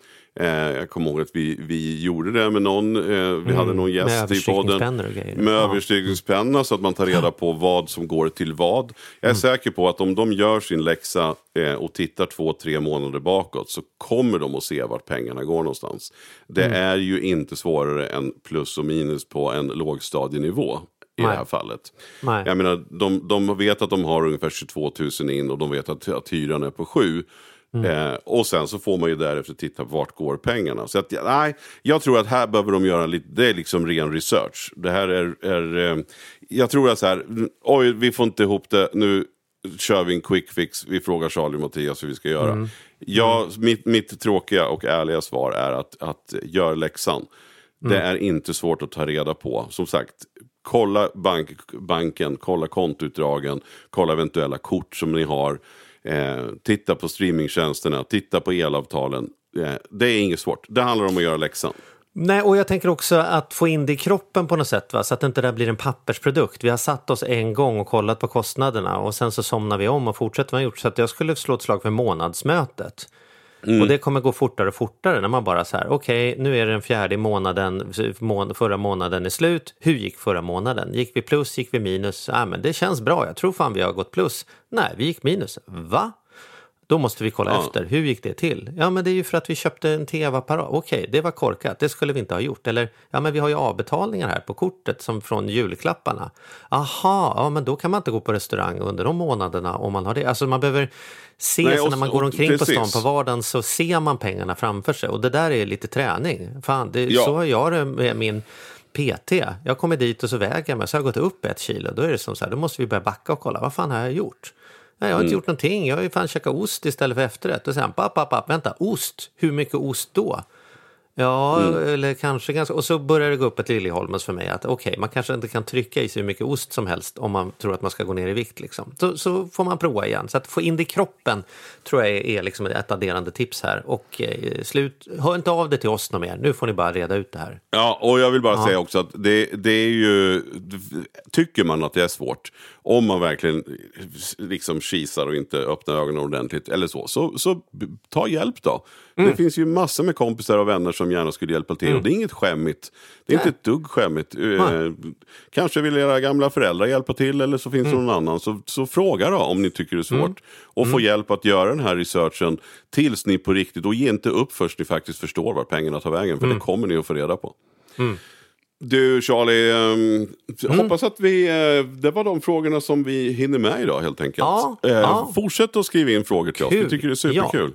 Eh, jag kommer ihåg att vi, vi gjorde det med någon, eh, vi hade någon gäst i podden. Med Ja. överstrykningspenna så att man tar reda på vad som går till vad. Jag är Mm. säker på att om de gör sin läxa eh, och tittar två, tre månader bakåt så kommer de att se vart pengarna går någonstans. Det Mm. är ju inte svårare än plus och minus på en lågstadienivå i Nej. det här fallet. Nej. Jag menar, de, de vet att de har ungefär 22 000 in och de vet att, att hyran är på 7. Mm. Eh, och sen så får man ju därefter titta på vart går pengarna. Så att, nej, jag tror att här behöver de göra lite, det är liksom ren research. Det här är, är eh, jag tror att så här, oj vi får inte ihop det, nu kör vi en quick fix, vi frågar Charlie och Mattias hur vi ska göra. Mm. Ja, mitt, mitt tråkiga och ärliga svar är att, att gör läxan. Det Mm. är inte svårt att ta reda på. Som sagt, kolla bank, banken, kolla kontoutdragen, kolla eventuella kort som ni har. Eh, titta på streamingtjänsterna, titta på elavtalen. Eh, det är inget svårt. Det handlar om att göra läxan. Nej, och jag tänker också att få in det i kroppen på något sätt, va? så att det inte där blir en pappersprodukt. Vi har satt oss en gång och kollat på kostnaderna och sen så somnar vi om och fortsätter vad vi har gjort. Så att jag skulle slå ett slag för månadsmötet. Och det kommer gå fortare och fortare när man bara så här, okej, nu är det den fjärde månaden, må- förra månaden är slut. Hur gick förra månaden? Gick vi plus, gick vi minus? Ja, men det känns bra, jag tror fan vi har gått plus. Nej, vi gick minus. Va? Då måste vi kolla Ja. efter. Hur gick det till? Ja, men det är ju för att vi köpte en tv-apparat. Okej, det var korkat. Det skulle vi inte ha gjort. Eller, ja, men vi har ju avbetalningar här på kortet som från julklapparna. Aha, ja, men då kan man inte gå på restaurang under de månaderna om man har det. Alltså man behöver se Nej, och- när man går och- omkring på stan på vardagen så ser man pengarna framför sig. Och det där är lite träning. Fan, det, Ja. så har jag det med min PT. Jag kommer dit och så väger jag mig, så har jag gått upp ett kilo. Då är det som så här, då måste vi börja backa och kolla, vad fan har jag gjort? Nej, jag har inte Mm. gjort någonting. Jag har ju fan käkat ost istället för efterrätt. Och sen, papp, papp, papp, vänta, ost? Hur mycket ost då? Ja, Mm. eller kanske ganska... Och så börjar det gå upp ett Liljeholmens för mig att okej, man kanske inte kan trycka i sig hur mycket ost som helst om man tror att man ska gå ner i vikt. Liksom. Så, så får man prova igen. Så att få in det i kroppen tror jag är, liksom ett adderande tips här. Och eh, slut, hör inte av det till oss något mer. Nu får ni bara reda ut det här. Ja, och jag vill bara säga också att det, det är ju... Tycker man att det är svårt, om man verkligen liksom kisar och inte öppnar ögonen ordentligt eller så, så, så ta hjälp då. Mm. Det finns ju massor med kompisar och vänner som gärna skulle hjälpa till och det är inget skämmigt. Det är inte ett dugg skämmigt. Eh, kanske vill era gamla föräldrar hjälpa till eller så finns det Mm. någon annan. Så, så fråga då om ni tycker det är svårt. Och få hjälp att göra den här researchen tills ni på riktigt, och ge inte upp först ni faktiskt förstår var pengarna tar vägen, för Mm. det kommer ni att få reda på. Du Charlie, ehm, Mm. hoppas att vi, eh, det var de frågorna som vi hinner med idag helt enkelt. Ja, Eh, ja. Fortsätt att skriva in frågor till oss, vi Kul. tycker det är superkul.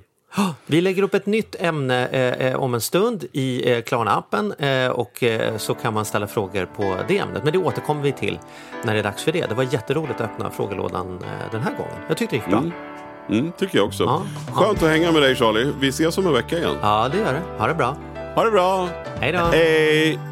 Vi lägger upp ett nytt ämne eh, eh, om en stund i eh, Klarna-appen eh, och eh, så kan man ställa frågor på det ämnet. Men det återkommer vi till när det är dags för det. Det var jätteroligt att öppna frågelådan eh, den här gången. Jag tyckte det gick bra. Mm. Mm, tycker jag också. Ja, Skönt att hänga med dig Charlie. Vi ses om en vecka igen. Ja, det gör det. Ha det bra. Ha det bra! Hej då! Hej!